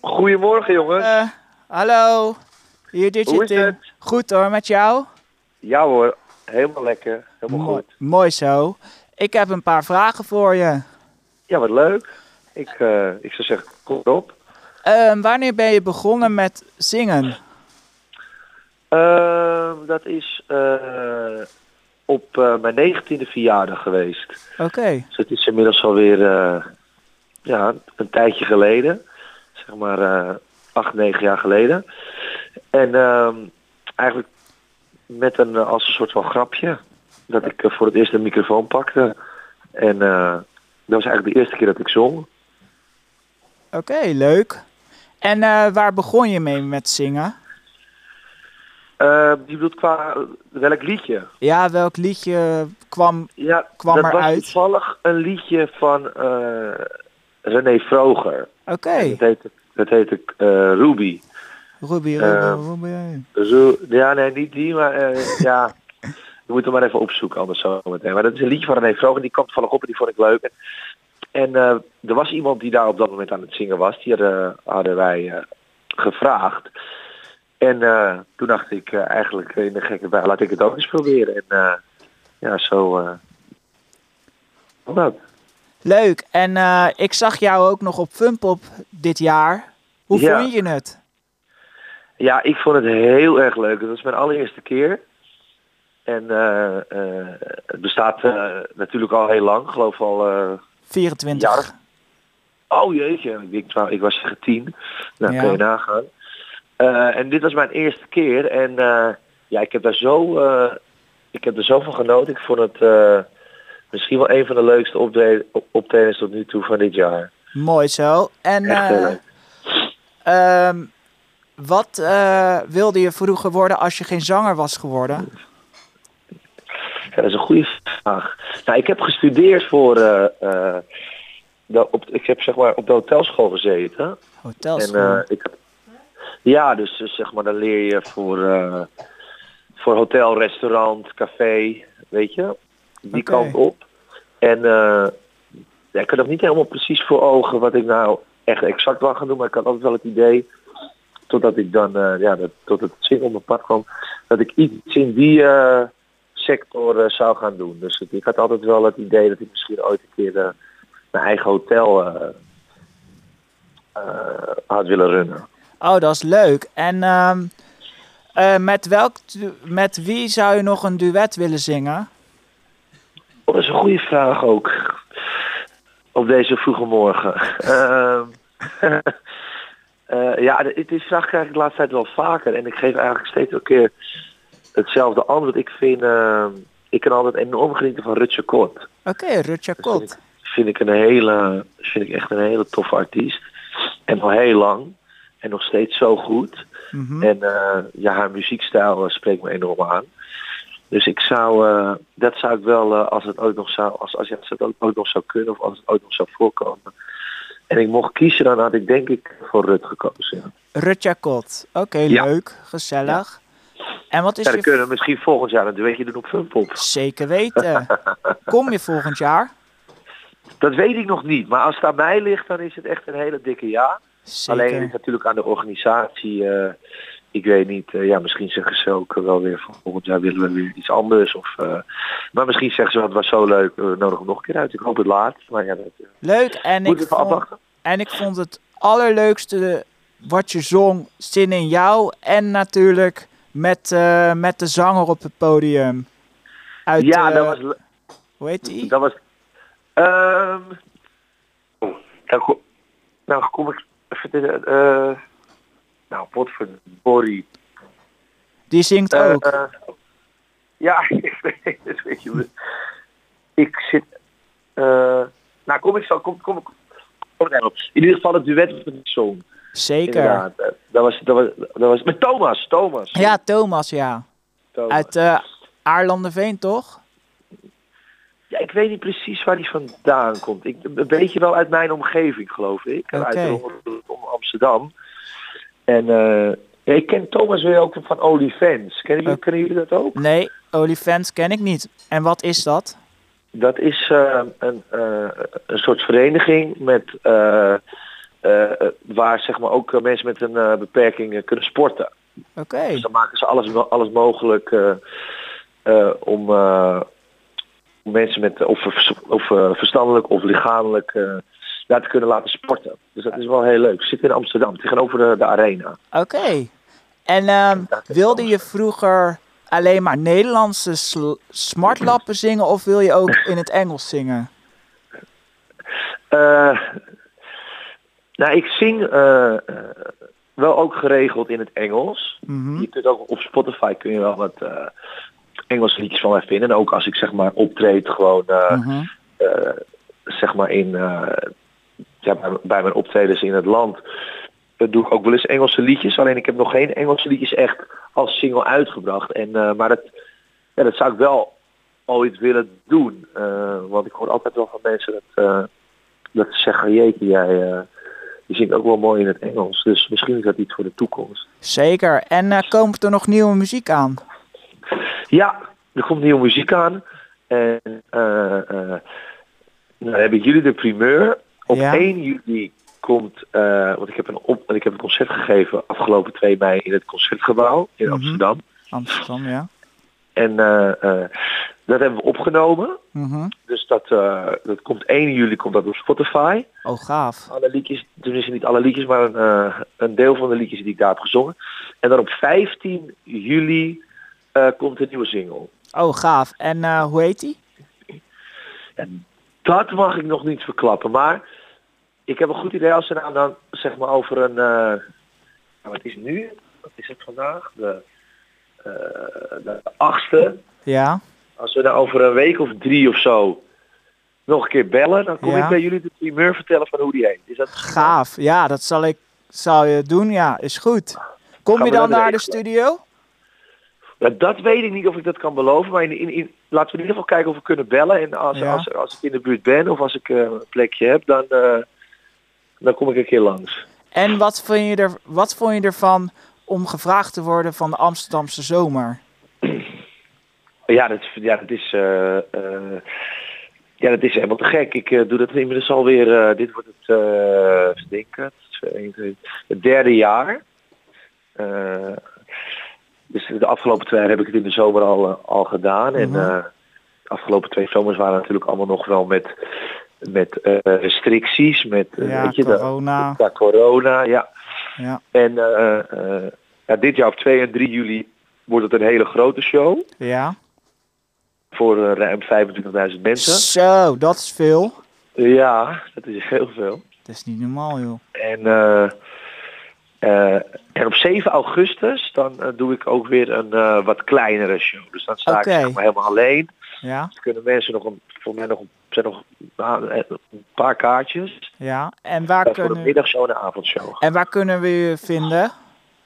Goedemorgen, jongens. Eh, hallo. Hier, dit Hoe is het? Goed hoor, met jou? Ja hoor, helemaal lekker. Helemaal goed. mooi zo. Ik heb een paar vragen voor je. Ja, wat leuk. Ik, eh, ik zou zeggen, kom op. Ehm, wanneer ben je begonnen met zingen? Ehm, dat is eh, op eh, mijn negentiende verjaardag geweest. Oké. Dus het is inmiddels alweer eh, ja, een tijdje geleden. Zeg maar eh, acht, negen jaar geleden. En ehm, eigenlijk met een, eh, als een soort van grapje. Dat ik eh, voor het eerst een microfoon pakte. En dat was eigenlijk de eerste keer dat ik zong. Oké, leuk. En waar begon je mee met zingen? Eh, je bedoelt qua welk liedje? Ja, welk liedje kwam... Ja, Kwam dat was eruit? toevallig een liedje van René Vroger. Oké, Dat heette, dat heette eh, Ruby. Ruby, Ruby, Eh, Ruby. Ja, nee, niet die, maar eh, ja. Je moet hem maar even opzoeken, anders zo meteen. Maar dat is een liedje van René Vroger, die kwam toevallig op en die vond ik leuk. En, en eh, er was iemand die daar op dat moment aan het zingen was. Die hadden, hadden wij gevraagd. En toen dacht ik eigenlijk in de gekke bij, laat ik het ook eens proberen. En ja, zo... dat. Leuk. En eh, ik zag jou ook nog op Funpop dit jaar. Hoe Ja. vond je het? Ja, ik vond het heel erg leuk. Het was mijn allereerste keer. En eh, eh, het bestaat natuurlijk al heel lang. Ik geloof al... eh, 24. Ja. oh jeetje, ik, ik was zeggen tien. Nou, Ja. kun je nagaan. En dit was mijn eerste keer. En ja, ik heb daar zo... ik heb er zo van genoten. Ik vond het misschien wel een van de leukste optre- op- optredens tot nu toe van dit jaar. Mooi zo. En eh, leuk. ehm, wat eh, wilde je vroeger worden als je geen zanger was geworden? Ja, dat is een goede vraag. Nou, ik heb gestudeerd voor. eh, eh, de, op, ik heb zeg maar op de hotelschool gezeten. Hotelschool. En, eh, ik, ja, dus, dus zeg maar, dan leer je voor, eh, voor hotel, restaurant, café, weet je, die kant op. En eh, ik had nog niet helemaal precies voor ogen wat ik nou echt exact wil gaan doen, maar ik had altijd wel het idee, totdat ik dan, eh, ja, tot het zingen op mijn pad kwam, dat ik iets in die eh, sector zou gaan doen. Dus ik had altijd wel het idee dat ik misschien ooit een keer mijn eigen hotel had willen runnen. Oh, dat is leuk. En ehm, eh, met, welk, met wie zou je nog een duet willen zingen? Oh, dat is een goede vraag ook. Op deze vroege morgen. Ehm, eh, ja, die vraag krijg ik de laatste tijd wel vaker. En ik geef eigenlijk steeds een keer hetzelfde antwoord. Ik vind, ehm, ik kan altijd enorm genieten van Rutger Kort. Oké, Rutger Dat vind Kot. ik, vind ik een hele, vind ik echt een hele toffe artiest. En al heel lang. En nog steeds zo goed. Mhm. En eh, ja, haar muziekstijl eh, spreekt me enorm aan. Dus ik zou, eh, dat zou ik wel, eh, als het ook nog zou, als, als, het ook, ook nog zou kunnen of als het ook nog zou voorkomen. En ik mocht kiezen, dan had ik denk ik voor Rut gekozen. Ja, Kot. Oké, Ja. leuk. Gezellig. En wat is ja dan je... kunnen we misschien volgend jaar een duetje doen op Funpop. Zeker weten. Kom je volgend jaar? Dat weet ik nog niet, maar als het aan mij ligt, dan is het echt een hele dikke ja. Zeker. Alleen is natuurlijk aan de organisatie. eh, ik weet niet, eh, ja, misschien zeggen ze ook wel weer van volgend jaar willen we weer iets anders. Of, eh, maar misschien zeggen ze, het was zo leuk, we nodigen hem nog een keer uit. Ik hoop het laatst, maar ja, dat eh, Leuk. En ik, vond, en ik vond het allerleukste wat je zong, Zin in jou. En natuurlijk met, met de zanger op het podium. Uit, ja, dat was... Hoe heet die? Dat was ko- nou kom ik even... nou, Borrie. Die zingt Eh, ook. eh, ja, ik weet je. Ik zit... eh nou, kom ik zo... Kom, kom, kom, daarop. In ieder geval het duet met de song. Zeker. Inderdaad. Dat was, dat, was, dat was met Thomas. Thomas. Ja, Thomas, ja. Thomas. Uit eh Aarlanderveen, toch? Ja, ik weet niet precies waar die vandaan komt. Ik, een beetje wel uit mijn omgeving, geloof ik. Oké. Uit Amsterdam. En eh, ja, ik ken Thomas weer ook van OnlyFans. Kennen jullie, Oké. kennen jullie dat ook? Nee, OnlyFans ken ik niet. En wat is dat? Dat is eh, een, eh, een soort vereniging met eh, eh, eh, waar zeg maar ook eh, mensen met een eh, beperking eh, kunnen sporten. Oké. Dus dan maken ze alles, alles mogelijk eh, eh, om, eh, mensen met of, of eh, verstandelijk of lichamelijk eh, te kunnen laten sporten. Dus dat is wel heel leuk. Zitten in Amsterdam, tegenover de, de arena. Oké. En ehm, wilde je vroeger alleen maar Nederlandse smartlappen zingen of wil je ook in het Engels zingen? Eh, nou, ik zing eh, eh, wel ook geregeld in het Engels. Mhm. Je kunt ook op Spotify kun je wel wat eh, Engelse liedjes van mij vinden. En ook als ik zeg maar optreed gewoon Mhm. zeg maar in ja, bij, mijn optredens in het land eh, doe ik ook wel eens Engelse liedjes. Alleen ik heb nog geen Engelse liedjes echt als single uitgebracht. En, eh, maar dat, ja, dat zou ik wel ooit willen doen. Eh, want ik hoor altijd wel van mensen dat, dat ze zeggen, jeetje, jij je zingt ook wel mooi in het Engels. Dus misschien is dat iets voor de toekomst. Zeker. En komt er nog nieuwe muziek aan? Ja, er komt nieuwe muziek aan. En nou, dan hebben jullie de primeur. Op Ja. 1 juli komt, eh, want ik heb, een op, ik heb een concert gegeven afgelopen 2 mei in het Concertgebouw in Mhm. Amsterdam. Amsterdam, ja. En eh, eh, dat hebben we opgenomen. Mhm. Dus dat, dat komt 1 juli komt dat op Spotify. Oh, gaaf. Alle liedjes, tenminste niet alle liedjes, maar een, een deel van de liedjes die ik daar heb gezongen. En dan op 15 juli komt een nieuwe single. Oh, gaaf. En hoe heet die? Dat mag ik nog niet verklappen, maar ik heb een goed idee als we nou dan zeg maar over een, eh, nou, wat is het nu? Wat is het vandaag? De, eh, de achtste. Ja. Als we nou over een week of drie of zo nog een keer bellen, dan kom Ja. ik bij jullie de primeur vertellen van hoe die heet. Is dat Gaaf. Ja, dat zal ik zal je doen. Ja, is goed. Kom Gaan je dan naar de studio? Dat weet ik niet of ik dat kan beloven, maar in, in, in- laten we in ieder geval kijken of we kunnen bellen. En als, Ja. als, als ik in de buurt ben of als ik eh, een plekje heb, dan, dan kom ik een keer langs. En wat vond je, er, wat vond je ervan om gevraagd te worden van de Amsterdamse zomer? Ja, dat, ja, dat is... eh, eh, ja, dat is helemaal te gek. Ik eh, doe dat inmiddels alweer... dit wordt het, twee, twee, het derde jaar. Dus de afgelopen twee jaar heb ik het in de zomer al, al gedaan. En Mhm. de afgelopen twee zomers waren natuurlijk allemaal nog wel met, met eh, restricties. Met eh, Ja, weet je, corona. ja, corona, ja. Ja. En eh, ja, dit jaar op 2 en 3 juli wordt het een hele grote show. Ja. Voor ruim 25.000 mensen. Zo, dat is veel. Ja, dat is heel veel. Dat is niet normaal, joh. En, en op 7 augustus dan doe ik ook weer een wat kleinere show. Dus dan sta ik zeg maar helemaal alleen. Ja, Dus kunnen mensen nog een, voor mij nog, zijn nog een paar kaartjes. ja. En waar, Eh, voor kunnen, middagshow en een avondshow. en waar kunnen we je vinden?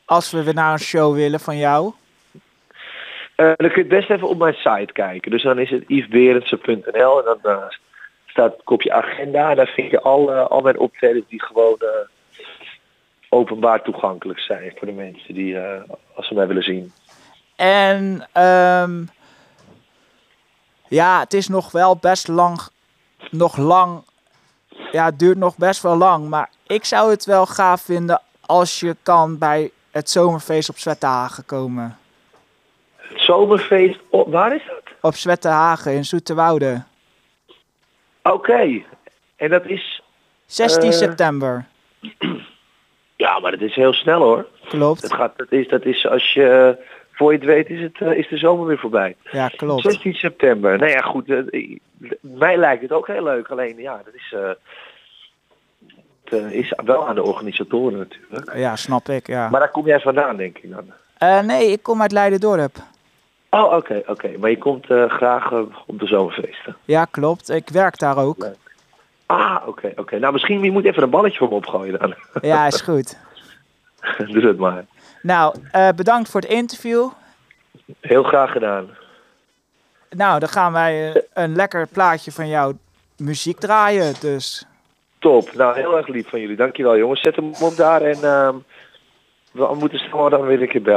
Als we weer naar een show willen van jou. Eh, dan kun je best even op mijn site kijken. Dus dan is het yvesberendsen.nl en dan eh, staat het kopje agenda. En daar vind je al, al mijn optredens die gewoon eh, openbaar toegankelijk zijn voor de mensen die, als ze mij willen zien. En ehm, ja, het is nog wel best lang. Nog lang. Ja, het duurt nog best wel lang. Maar ik zou het wel gaaf vinden als je kan bij het zomerfeest op Zwettenhagen komen. Het zomerfeest, oh, waar is dat? Op Zwettenhagen in Zoeterwoude. Oké, en dat is, 16 Eh. september. ja, maar dat is heel snel hoor. Klopt. Dat, gaat, dat, is, dat is als je, voor je het weet, is, het, eh, is de zomer weer voorbij. Ja, klopt. 16 september. Nou ja, goed. eh, ik- mij lijkt het ook heel leuk. Alleen, ja, dat is, eh, het eh, is wel aan de organisatoren natuurlijk. Ja, snap ik, ja. Maar daar kom jij vandaan, denk ik dan. Eh, nee, ik kom uit Leiden-Dorp. Oh, oké, oké. Maar je komt eh, graag eh, op de zomerfeesten. Ja, klopt. Ik werk daar ook. Ah, oké, oké. Nou, misschien je moet even een balletje voor me opgooien dan. Ja, is goed. Doe dat maar. Nou, eh, bedankt voor het interview. Heel graag gedaan. Nou, dan gaan wij eh, een lekker plaatje van jouw muziek draaien. Dus Top. Nou, heel erg lief van jullie. Dankjewel, jongens. Zet hem op daar en ehm, we moeten snel dan weer een keer bellen.